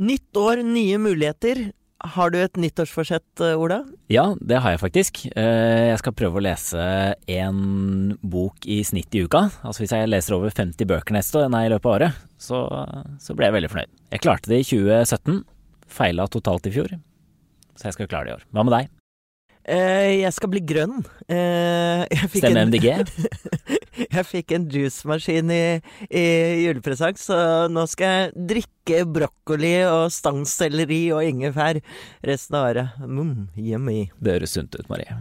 Nytt år, nye muligheter. Har du et nyttårsforsett, eh, Ola? Ja, det har jeg faktisk. Eh, jeg skal prøve å lese en bok i snitt i uka. Altså hvis jeg leser over 50 bøker neste nei, i løpet av året, så, så ble jeg veldig fornøyd. Jeg klarte det i 2017. Feila totalt i fjor. Så jeg skal klare det i år. Hva med deg? Eh, jeg skal bli grønn. Eh, Stemmer MDG? jeg fikk en juicemaskin i, i julepresang, så nå skal jeg drikke brokkoli og stangselleri og ingefær resten av året. Mm, yummy. Det høres sunt ut, Marie.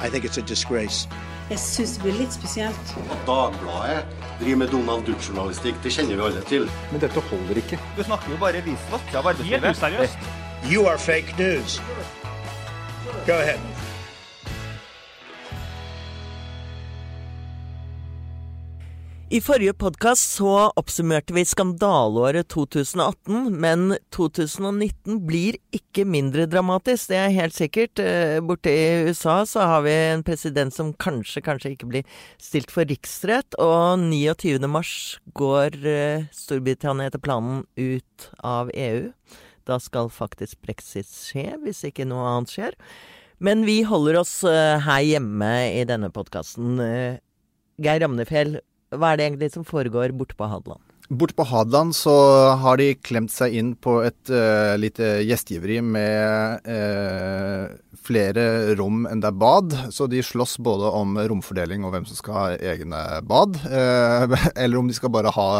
I think it's a disgrace. Jeg syns det blir litt spesielt. At Dagbladet driver med Donald Duck-journalistikk, det kjenner vi alle til. Men dette holder ikke. Du snakker jo bare visvask av arbeidslivet. Helt useriøst. You are fake news. Go ahead. I forrige podkast så oppsummerte vi skandaleåret 2018, men 2019 blir ikke mindre dramatisk, det er helt sikkert. Eh, borte i USA så har vi en president som kanskje, kanskje ikke blir stilt for riksrett, og 29. mars går eh, Storbritannia etter planen ut av EU. Da skal faktisk brexit skje, hvis ikke noe annet skjer. Men vi holder oss eh, her hjemme i denne podkasten. Geir Ramnefjell, hva er det egentlig som foregår borte på Hadeland? Borte på Hadeland så har de klemt seg inn på et uh, lite gjestgiveri med uh, flere rom enn det er bad. Så de slåss både om romfordeling og hvem som skal ha egne bad. Uh, eller om de skal bare ha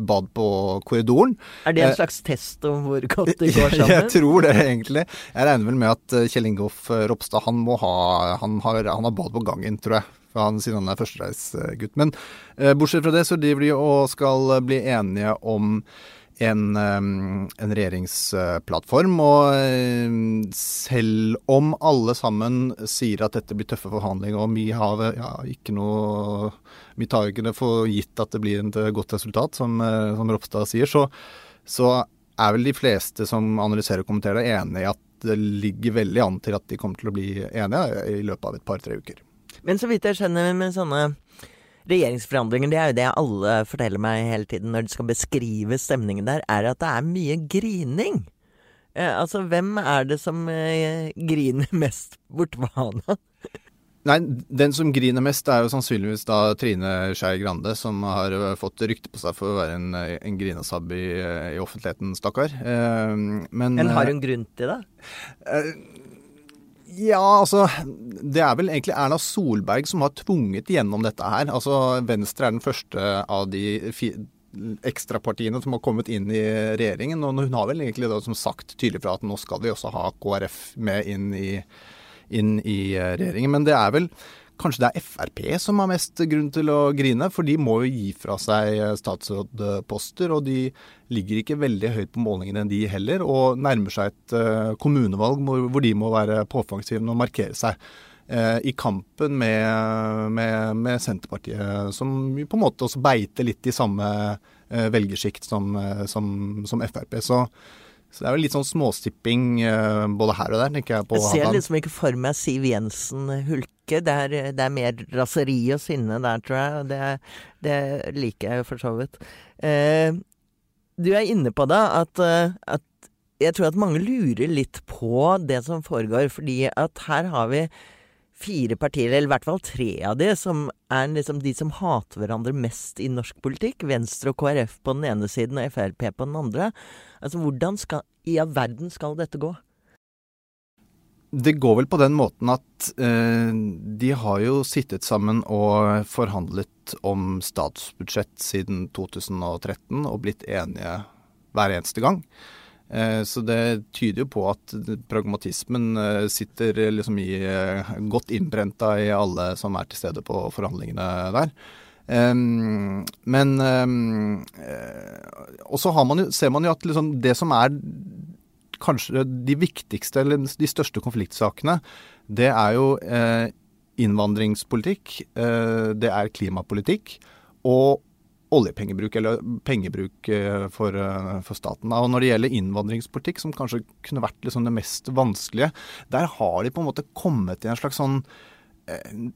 bad på korridoren. Er det en slags test om hvor godt det går sammen? Jeg tror det, egentlig. Jeg regner vel med at Kjell Ingolf Ropstad han må ha han har, han har bad på gangen, tror jeg for han siden han er førstereisgutt. Men eh, bortsett fra det, så driver de og skal bli enige om en, en regjeringsplattform. Og selv om alle sammen sier at dette blir tøffe forhandlinger, og vi har ja, ikke noe Vi tar ikke det for gitt at det blir et godt resultat, som, som Ropstad sier, så, så er vel de fleste som analyserer og kommenterer det, enig i at det ligger veldig an til at de kommer til å bli enige i løpet av et par-tre uker. Men så vidt jeg skjønner med sånne regjeringsforhandlinger, det er jo det alle forteller meg hele tiden når de skal beskrive stemningen der, er at det er mye grining. Eh, altså, hvem er det som eh, griner mest borte på Hana? Nei, den som griner mest er jo sannsynligvis da Trine Skei Grande, som har fått rykte på seg for å være en, en grinesabb i, i, offentligheten, stakkar. Eh, men Men har hun grunn til det? Eh, ja, altså Det er vel egentlig Erna Solberg som har tvunget gjennom dette her. Altså Venstre er den første av de ekstrapartiene som har kommet inn i regjeringen. Og hun har vel egentlig da som sagt tydelig fra at nå skal vi også ha KrF med inn i, inn i regjeringen. Men det er vel Kanskje det er Frp som har mest grunn til å grine, for de må jo gi fra seg statsrådposter. Og de ligger ikke veldig høyt på målingene, enn de heller, og nærmer seg et kommunevalg hvor de må være påfangsgivende og markere seg. I kampen med, med, med, Senterpartiet, som på en måte også beiter litt i samme velgersjikt som, som, som Frp. Så så det er jo litt sånn småstipping både her og der, tenker jeg. på Jeg ser liksom ikke for meg Siv Jensen hulke. Det er, det er mer raseri og sinne der, tror jeg. Det, det liker jeg jo for så vidt. Eh, du er inne på det, at, uh, at jeg tror at mange lurer litt på det som foregår. Fordi at her har vi fire partier, eller i hvert fall tre av de, som er liksom de som hater hverandre mest i norsk politikk. Venstre og KrF på den ene siden og Frp på den andre. Altså, Hvordan skal, i all verden skal dette gå? Det går vel på den måten at eh, de har jo sittet sammen og forhandlet om statsbudsjett siden 2013 og blitt enige hver eneste gang. Så det tyder jo på at pragmatismen sitter liksom i godt innbrenta i alle som er til stede på forhandlingene der. Men Og så ser man jo at liksom det som er kanskje de viktigste eller de største konfliktsakene, det er jo innvandringspolitikk, det er klimapolitikk og oljepengebruk, eller pengebruk for, for, staten. Og når det gjelder innvandringspolitikk, som kanskje kunne vært liksom det mest vanskelige, der har de på en måte kommet i en slags sånn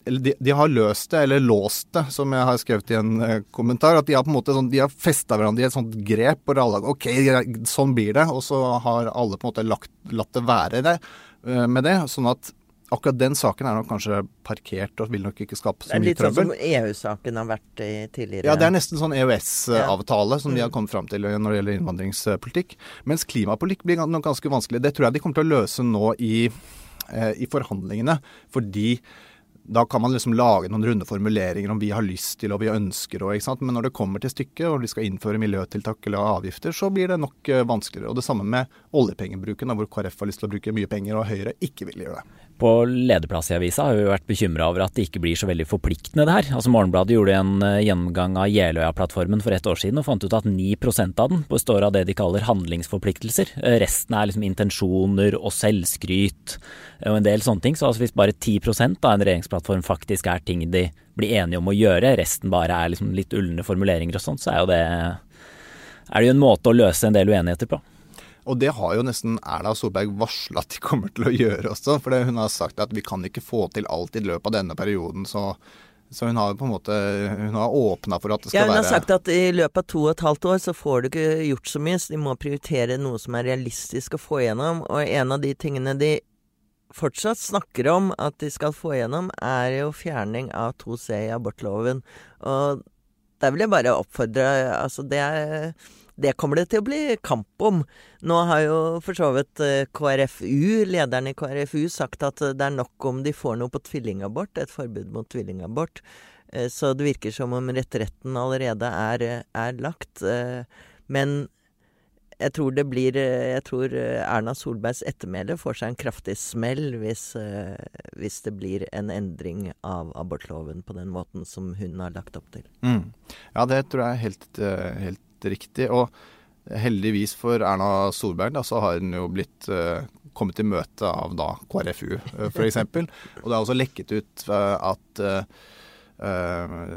de, de, har løst det, eller låst det, som jeg har skrevet i en eh, kommentar. At de har på en måte sånn, de har festa hverandre i et sånt grep, og alle OK, sånn blir det. Og så har alle på en måte lagt, latt det være det eh, med det. Sånn at akkurat den saken er nok kanskje parkert og vil nok ikke skape så mye trøbbel. Det er litt sånn som EU-saken har vært i tidligere. Ja, det er nesten sånn EØS-avtale som de har mm. kommet fram til når det gjelder innvandringspolitikk. Mens klimapolitikk blir nok ganske vanskelig. Det tror jeg de kommer til å løse nå i, eh, i forhandlingene. Fordi da kan man liksom lage noen runde formuleringer om vi har lyst til og vi ønsker og, ikke sant? Men når det kommer til stykket og vi skal innføre miljøtiltak eller avgifter, så blir det nok eh, vanskeligere. Og det samme med oljepengebruken, hvor KrF har lyst til å bruke mye penger og Høyre ikke vil gjøre det på lederplass i avisa har vi vært bekymra over at det ikke blir så veldig forpliktende det her. Altså Morgenbladet gjorde en uh, gjennomgang av Jeløya-plattformen for et år siden og fant ut at 9% av den består av det de kaller handlingsforpliktelser. Uh, resten er liksom intensjoner og selvskryt og en del sånne ting. Så altså hvis bare 10% av en regjeringsplattform faktisk er ting de blir enige om å gjøre, resten bare er liksom litt ulne formuleringer og sånt, så er det er det jo en måte å løse en del uenigheter på. Og det har jo nesten Erla Solberg varsla at de kommer til å gjøre også. For hun har sagt at vi kan ikke få til alt i løpet av denne perioden. Så, så hun har på en måte hun har åpna for at det skal være Ja, Hun har sagt at i løpet av to og et halvt år så får du ikke gjort så mye. Så de må prioritere noe som er realistisk å få igjennom. Og en av de tingene de fortsatt snakker om at de skal få igjennom, er jo fjerning av 2C i abortloven. Og der vil jeg bare oppfordre Altså, det er det kommer det til å bli kamp om. Nå har jo for så vidt eh, KrFU, lederen i KrFU, sagt at det er nok om de får noe på tvillingabort, et forbud mot tvillingabort. Eh, så det virker som om retretten allerede er, er lagt. Eh, men jeg tror det blir Jeg tror Erna Solbergs ettermæle får seg en kraftig smell hvis, hvis, det blir en endring av abortloven på den måten som hun har lagt opp til. Mm. Ja, det tror jeg er helt, helt riktig. Og heldigvis for Erna Solberg da, så har hun jo blitt uh, kommet i møte av da KrFU, uh, eh, f.eks. Og det er også lekket ut uh, at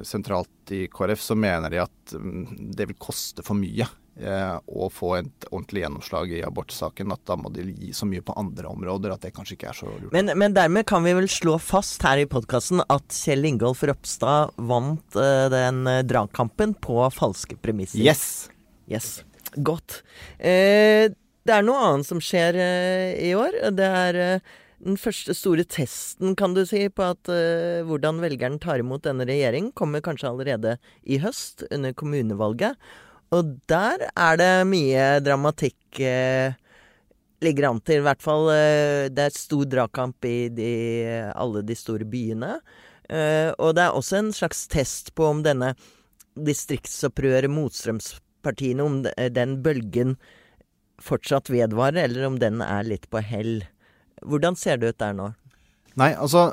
sentralt i KrF så mener de at um, det vil koste for mye å få et ordentlig gjennomslag i abortsaken. At da må de gi så mye på andre områder at det kanskje ikke er så lurt. Men, men dermed kan vi vel slå fast her i podkasten at Kjell Ingolf Ropstad vant uh, den uh, dragkampen på falske premisser. Yes! Yes. Godt. Uh, det er noe annet som skjer i år. Det er den første store testen, kan du si, på at hvordan velgeren tar imot denne regjeringen, kommer kanskje allerede i høst, under kommunevalget. Og der er det mye dramatikk eh, ligger an til. I hvert fall eh, det er stor dragkamp i de, alle de store byene. Eh, og det er også en slags test på om denne distriktsopprøret, motstrømspartiene, om den bølgen fortsatt vedvarer, eller om den er litt på hell. Hvordan ser det ut der nå? Nei, altså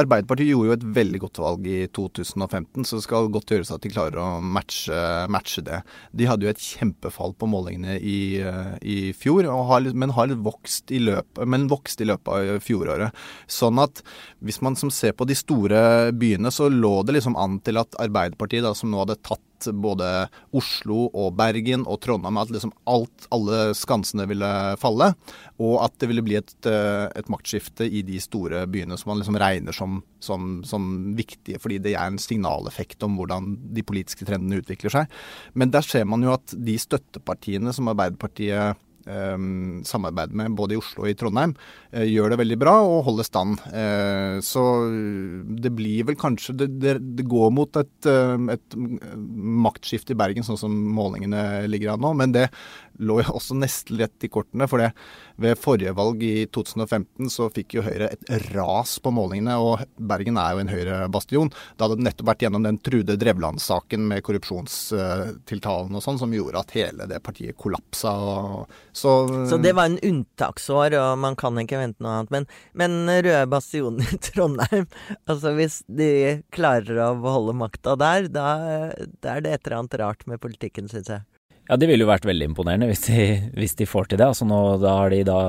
Arbeiderpartiet gjorde jo et veldig godt valg i 2015, så det skal godt gjøres at de klarer å matche, matche det. De hadde jo et kjempefall på målingene i, i fjor, har, men har vokst i, løpet, men vokst i løpet av fjoråret. Sånn at hvis man ser på de store byene, så lå det liksom an til at Arbeiderpartiet, da, som nå hadde tatt både Oslo og Bergen og Trondheim, at liksom alt, alle skansene ville falle. Og at det ville bli et, eh, et maktskifte i de store byene som man liksom regner som, som, som, viktige, fordi det er en signaleffekt om hvordan de politiske trendene utvikler seg. Men der ser man jo at de støttepartiene som Arbeiderpartiet samarbeid med både i Oslo og i Trondheim, uh, gjør det veldig bra og holder stand. Uh, så det blir vel kanskje Det, det, går mot et, et, maktskifte i Bergen, sånn som målingene ligger an nå. Men det lå jo også nesten rett i kortene. For det, ved forrige valg i 2015 så fikk jo Høyre et ras på målingene, og Bergen er jo en Høyre-bastion. Det hadde nettopp vært gjennom den Trude Drevland-saken med korrupsjonstiltalen og sånn, som gjorde at hele det partiet kollapsa. Så, så, det var en unntaksår, og man kan ikke vente noe annet. Men, men Røde Bastionen i Trondheim, altså hvis de klarer å beholde makta der, da, da er det et eller annet rart med politikken, syns jeg. Ja, det ville jo vært veldig imponerende hvis de, hvis de får til det. Altså nå, da har de da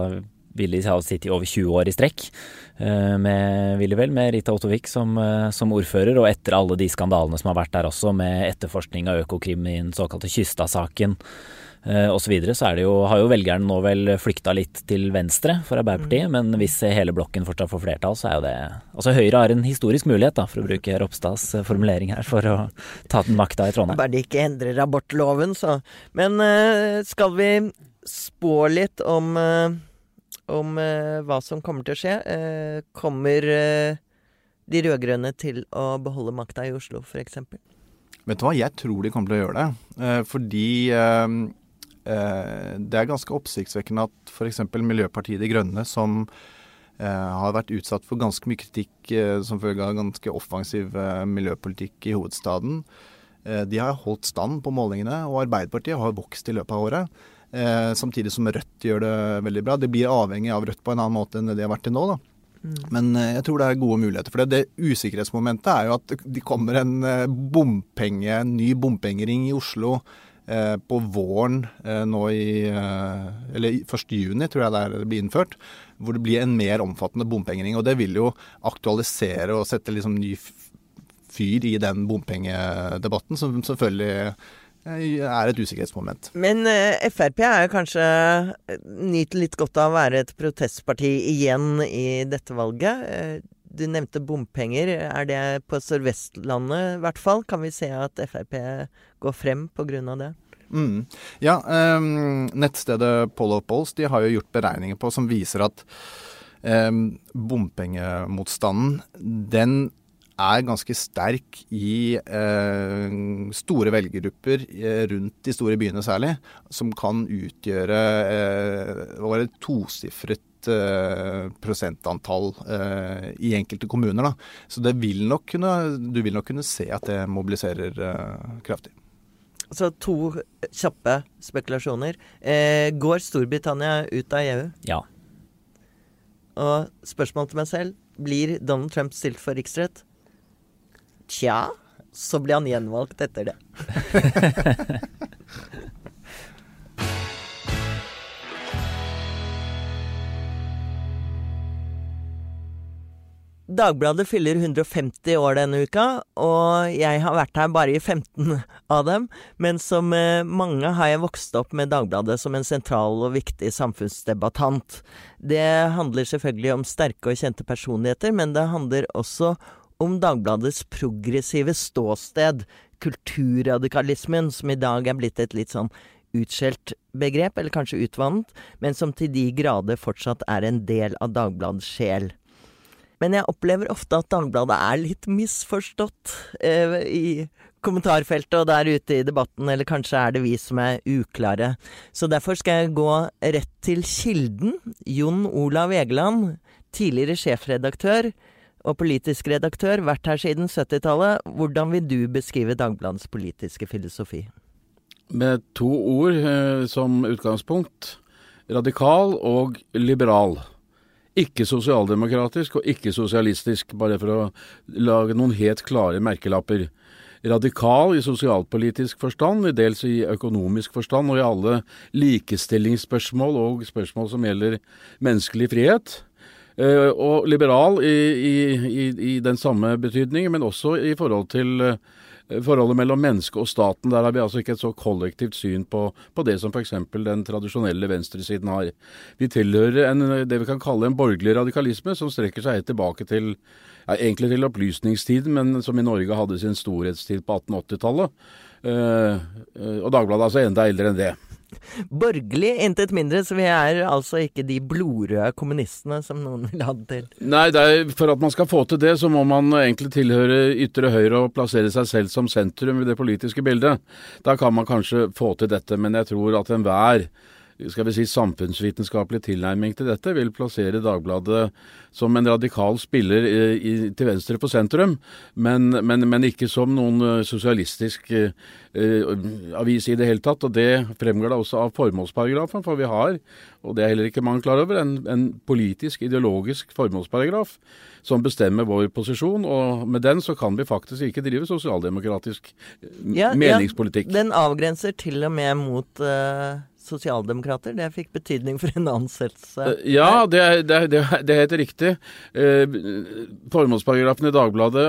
vil de ha sittet i over 20 år i strekk eh, med Ville vel, med Rita Ottovik som, eh, som, ordfører, og etter alle de skandalene som har vært der også, med etterforskning av Økokrim i den såkalte Kystad-saken. Eh, osv., så, videre, så er det jo, har jo velgerne nå vel flykta litt til venstre for Arbeiderpartiet. Mm. Men hvis hele blokken fortsatt får flertall, så er jo det Altså Høyre har en historisk mulighet, da, for å bruke Ropstads eh, formulering her, for å ta den makta i Trondheim. Bare de ikke endrer abortloven, så. Men eh, skal vi spå litt om, om eh, hva som kommer til å skje? Eh, kommer eh, de rød-grønne til å beholde makta i Oslo, f.eks.? Vet du hva, jeg tror de kommer til å gjøre det. Eh, fordi det er ganske oppsiktsvekkende at f.eks. Miljøpartiet De Grønne, som eh, har vært utsatt for ganske mye kritikk eh, som følge av ganske offensiv eh, miljøpolitikk i hovedstaden, eh, de har holdt stand på målingene, og Arbeiderpartiet har vokst i løpet av året. Eh, samtidig som Rødt gjør det veldig bra. Det blir avhengig av Rødt på en annen måte enn det de har vært til nå. da. Men eh, jeg tror det er gode muligheter for det. Det usikkerhetsmomentet er jo at det kommer en eh, bompenge, en ny bompengering i Oslo eh, på våren eh, nå i eh, Eller i 1. juni, tror jeg det, er, det blir innført. Hvor det blir en mer omfattende bompengering. Og det vil jo aktualisere og sette liksom ny fyr i den bompengedebatten, som selvfølgelig eh, er et usikkerhetsmoment. Men eh, Frp er kanskje nyter litt godt av å være et protestparti igjen i dette valget. Eh, Du nevnte bompenger. Er det på Sør-Vestlandet i hvert fall? Kan vi se at Frp går frem pga. det? Mm. Ja, um, nettstedet Polo Polls de har jo gjort beregninger på som viser at um, bompengemotstanden den er ganske sterk i eh, store velgergrupper eh, rundt de store byene særlig, som kan utgjøre eh, hva eh, prosentantall eh, i enkelte kommuner. Da. Så det vil nok kunne, du vil nok kunne se at det mobiliserer eh, kraftig. Så to kjappe spekulasjoner. Eh, går Storbritannia ut av EU? Ja. Og spørsmål til meg selv. Blir Donald Trump stilt for riksrett? Tja, så blir han gjenvalgt etter det. Dagbladet fyller 150 år denne uka, og jeg har vært her bare i 15 av dem. Men som eh, mange har jeg vokst opp med Dagbladet som en sentral og viktig samfunnsdebattant. Det handler selvfølgelig om sterke og kjente personligheter, men det handler også om Dagbladets progressive ståsted, kulturradikalismen, som i dag er blitt et litt sånn utskjelt begrep, eller kanskje utvannet, men som til de grader fortsatt er en del av Dagbladets sjel. Men jeg opplever ofte at Dagbladet er litt misforstått eh, i kommentarfeltet og der ute i debatten, eller kanskje er det vi som er uklare. Så derfor skal jeg gå rett til kilden. Jon Olav Egeland, tidligere sjefredaktør og politisk redaktør, vært her siden 70-tallet. Hvordan vil du beskrive Dagbladets politiske filosofi? Med to ord eh, som utgangspunkt. Radikal og liberal. Ikke sosialdemokratisk og ikke sosialistisk, bare for å lage noen helt klare merkelapper. Radikal i sosialpolitisk forstand, dels i økonomisk forstand og i alle likestillingsspørsmål og spørsmål som gjelder menneskelig frihet. Eh, og liberal i, i, i, i den samme betydning, men også i forhold til eh, forholdet mellom mennesket og staten. Der har vi altså ikke et så kollektivt syn på, på det som f.eks. den tradisjonelle venstresiden har. Vi tilhører en, det vi kan kalle en borgerlig radikalisme, som strekker seg helt tilbake til ja, egentlig til opplysningstiden, men som i Norge hadde sin storhetstid på 1880-tallet. Uh, og Dagbladet er altså enda eldre enn det. Borgerlig, intet mindre, så vi er altså ikke de blodrøde kommunistene som noen vil ha det til. Nei, det er, for at man skal få til det, så må man egentlig tilhøre ytre høyre og plassere seg selv som sentrum i det politiske bildet. Da kan man kanskje få til dette, men jeg tror at enhver skal vi si, samfunnsvitenskapelig tilnærming til dette vil plassere Dagbladet som en radikal spiller i, i, til venstre for sentrum, men, men, men ikke som noen eh, sosialistisk uh, avis i det hele tatt. og Det fremgår da også av formålsparagrafen, for vi har, og det er heller ikke mange klar over, en, en politisk, ideologisk formålsparagraf som bestemmer vår posisjon, og med den så kan vi faktisk ikke drive sosialdemokratisk Ja, meningspolitikk. Ja, den avgrenser til og med mot uh, sosialdemokrater. Det fikk betydning for en ansettelse. Uh, ja, det det, det er, helt riktig. Uh, formålsparagrafen i Dagbladet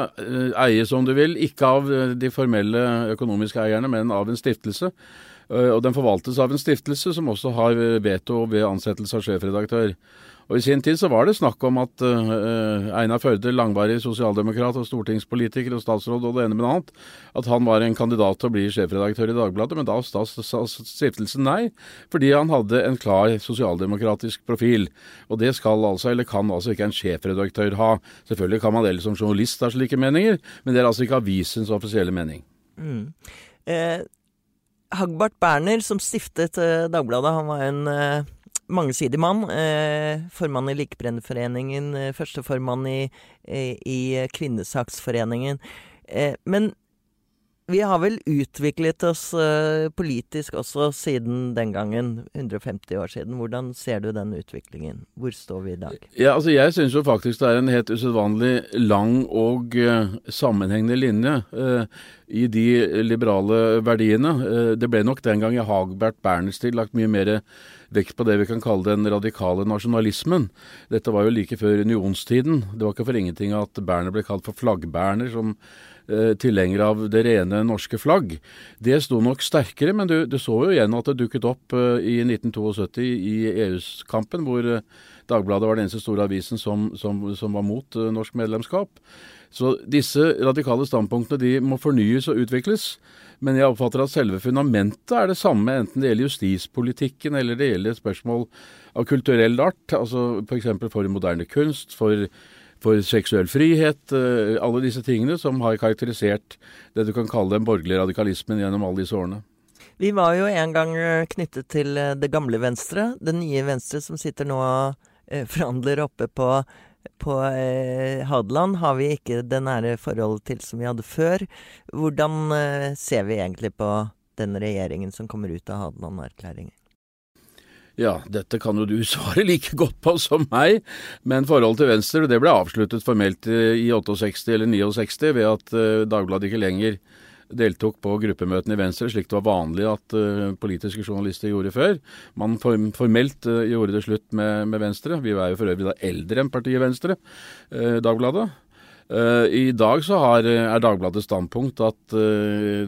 eies, om du vil, ikke av de formelle økonomiske eierne, men av en stiftelse. Eh, og den forvaltes av en stiftelse som også har veto ved ansettelse av sjefredaktør. Og I sin tid så var det snakk om at uh, Einar Førde, langvarig sosialdemokrat og stortingspolitiker og statsråd og det ene med det annet, at han var en kandidat til å bli sjefredaktør i Dagbladet, men da sa stiftelsen nei, fordi han hadde en klar sosialdemokratisk profil. Og det skal altså, eller kan altså ikke en sjefredaktør ha. Selvfølgelig kan man det som journalist ha slike meninger, men det er altså ikke avisens offisielle mening. Mm. Eh, Hagbart Berner, som stiftet eh, Dagbladet, han var en eh mangesidig mann. Eh, formann i Likebrennerforeningen, eh, førsteformann i, i, i Kvinnesaksforeningen. Men vi har vel utviklet oss uh, politisk også siden den gangen, 150 år siden. Hvordan ser du den utviklingen? Hvor står vi i dag? Ja, altså Jeg syns jo faktisk det er en helt usedvanlig lang og uh, sammenhengende linje uh, i de liberale verdiene. det ble nok den gang i Hagbert Berners tid lagt mye mer vekt på det vi kan kalle den radikale nasjonalismen. Dette var jo like før unionstiden. Det var ikke for ingenting at Berner ble kalt for flaggbærner, som eh, tilhenger av det rene norske flagg. Det sto nok sterkere, men du, du så jo igjen at det dukket opp eh, i 1972 i EU-kampen, hvor eh, Dagbladet var den eneste store avisen som, som, som var mot eh, norsk medlemskap. Så disse radikale standpunktene de må fornyes og utvikles. Men jeg oppfatter at selve fundamentet er det samme, enten det gjelder justispolitikken eller det gjelder spørsmål av kulturell art, altså f.eks. For, for moderne kunst, for, for seksuell frihet, uh, alle disse tingene som har karakterisert det du kan kalle den borgerlige radikalismen gjennom alle disse årene. Vi var jo en gang eh, knyttet til eh, det gamle Venstre, det nye Venstre som sitter nå og forhandler oppe på på eh, Hadeland har vi ikke det nære forholdet til som vi hadde før. Hvordan eh, ser vi egentlig på den regjeringen som kommer ut av Hadeland-erklæringen? Ja, dette kan jo du svare like godt på som meg, men forholdet til Venstre det ble avsluttet formelt i 68 eller 69 ved at uh, Dagbladet ikke lenger deltok på gruppemøtene i Venstre, slik det var vanlig at uh, politiske journalister gjorde før. Man form, formelt uh, gjorde det slutt med, med, Venstre. Vi er jo for øvrig da eldre enn partiet Venstre, uh, Dagbladet. I dag så har, er Dagbladets standpunkt at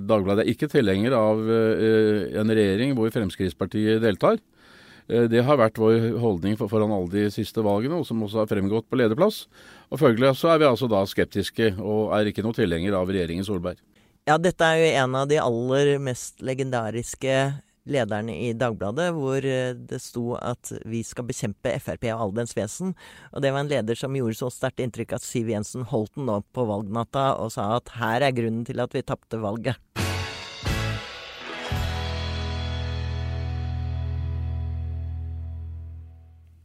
Dagbladet er ikke tilhenger av en regjering hvor Fremskrittspartiet deltar. Det har vært vår holdning for, foran alle de siste valgene, og som også har fremgått på lederplass. Og Følgelig så er vi altså da skeptiske, og er ikke noe tilhenger av regjeringen Solberg. Ja, dette er jo en av de aller mest legendariske lederne i Dagbladet, hvor eh, det sto at vi skal bekjempe Frp og all dens vesen. Og det var en leder som gjorde så sterkt inntrykk at Siv Jensen holdt den opp på valgnatta og sa at her er grunnen til at vi tapte valget.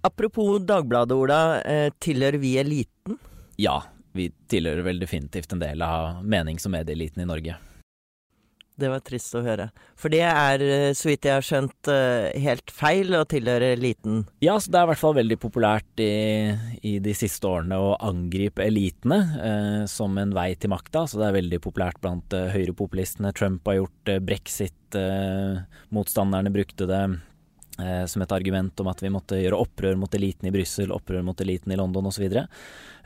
Apropos Dagbladet, Ola. Eh, tilhører vi eliten? Ja, vi tilhører vel definitivt en del av menings- og medieeliten i Norge. Det var trist å høre. For det er, eh, så vidt jeg har skjønt, eh, helt feil å tilhøre eliten? Ja, så det er i hvert fall veldig populært i, i de siste årene å angripe elitene eh, som en vei til makta. Så det er veldig populært blant eh, høyrepopulistene. Trump har gjort det, brexit-motstanderne eh, brukte det. Eh, som et argument om at vi måtte gjøre opprør mot eliten i Brussel, opprør mot eliten i London osv. Og, så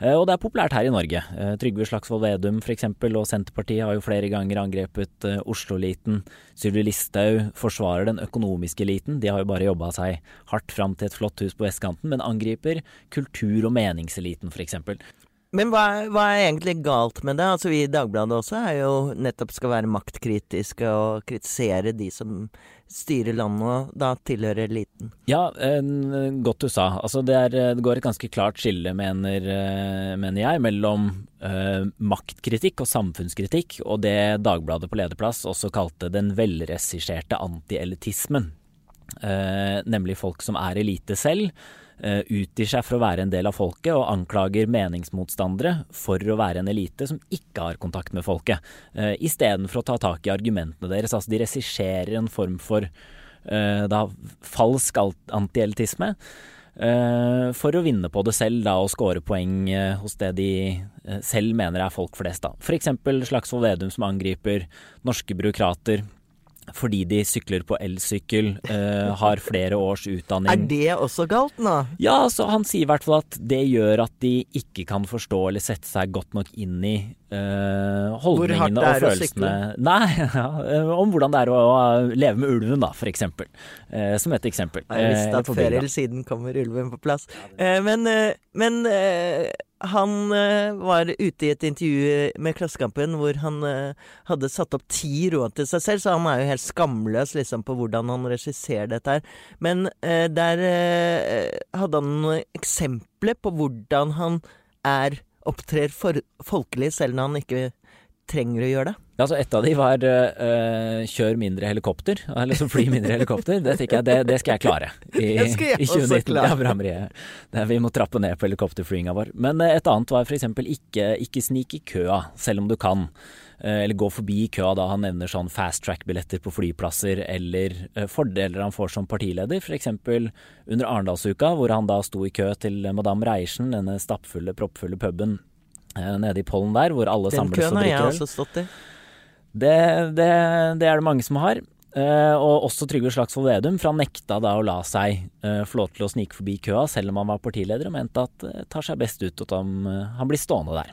eh, og det er populært her i Norge. Eh, Trygve Slagsvold Vedum f.eks. og Senterpartiet har jo flere ganger angrepet Oslo-eliten. Sylvi Listhaug forsvarer den økonomiske eliten. De har jo bare jobba seg hardt fram til et flott hus på vestkanten, men angriper kultur- og meningseliten f.eks. Men hva hva er, egentlig galt med det? Altså Vi i Dagbladet også er jo nettopp skal være maktkritiske og kritisere de som styrer landet og da tilhører eliten. Ja, godt du sa. Altså det, er, det går et ganske klart skille, mener, eh, mener jeg, mellom uh, maktkritikk og samfunnskritikk og det Dagbladet på lederplass også kalte den velregisserte antielitismen. Uh, nemlig folk som er elite selv utgir seg for å være en del av folket og anklager meningsmotstandere for å være en elite som ikke har kontakt med folket, uh, istedenfor å ta tak i argumentene deres. Altså de regisserer en form for uh, da, falsk antielitisme. For å vinne på det selv da, og score poeng hos det de selv mener er folk flest. da. F.eks. Slagsvold Vedum som angriper norske byråkrater fordi de sykler på elsykkel, uh, har flere års utdanning. Er det også galt nå? Ja, så han sier i hvert fall at det gjør at de ikke kan forstå eller sette seg godt nok inn i uh, holdningene og følelsene Nei, ja, eh, om hvordan det er å leve med ulven, da, for eksempel. Eh, som et eksempel. Jeg visste at før eller siden kommer ulven på plass. Men men han eh, var ute i et intervju med Klassekampen hvor han eh, hadde satt opp ti råd til seg selv, så han er jo helt skamløs liksom på hvordan han regisserer dette her. Men eh, der eh, hadde han noen eksempler på hvordan han er opptrer for, folkelig selv når han ikke trenger å gjøre det. Ja, altså Et av de var uh, kjør mindre helikopter, eller fly mindre helikopter. Det tenker jeg, det, det skal jeg klare i, skal jeg i 2019. klare. Ja, bra, Marie. Er, vi må trappe ned på helikopterflyginga vår. Men eh, et annet var f.eks. ikke, ikke snik i køa, selv om du kan. Uh, Eller gå forbi i køa da han nevner sånn fast track-billetter på flyplasser, eller uh, fordeler han får som partileder. F.eks. under Arendalsuka, hvor han da sto i kø til Madame Reiersen, denne stappfulle, proppfulle puben nede i Pollen der, hvor alle Den samles køen og har jeg også stått i. Det, det, det er det mange som har. Eh, og også Trygve Slagsvold Vedum, for han nekta da å la seg eh, få lov til å snike forbi køa, selv om han var partileder, og mente at det tar seg best ut at han, eh, han blir stående der.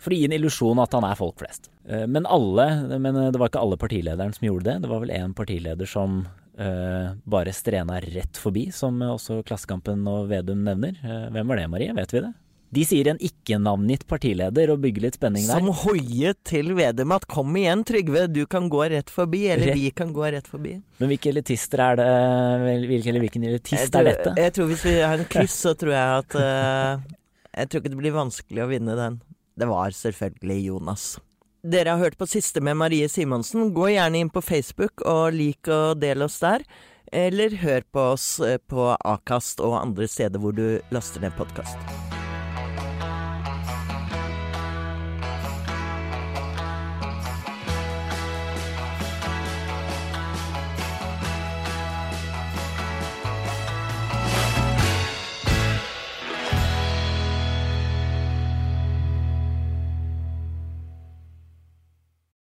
For å gi en illusjon at han er folk flest. Eh, men alle, men det var ikke alle partilederen som gjorde det. Det var vel én partileder som eh, bare strena rett forbi, som også Klassekampen og Vedum nevner. Eh, hvem var det, Marie? Vet vi det? De sier en ikke-navngitt partileder og bygger litt spenning der. Som hoie til Vedum at 'kom igjen, Trygve, du kan gå rett forbi', eller Rett- 'vi kan gå rett forbi'. Men hvilke elitister er det Hvilken, eller hvilken elitist tror, er dette? jeg tror hvis vi har en kryss, så tror jeg at uh, Jeg tror ikke det blir vanskelig å vinne den. Det var selvfølgelig Jonas. Dere har hørt på siste med Marie Simonsen. Gå gjerne inn på Facebook og lik og del oss der. Eller hør på oss eh, på Akast og andre steder hvor du laster ned podkast.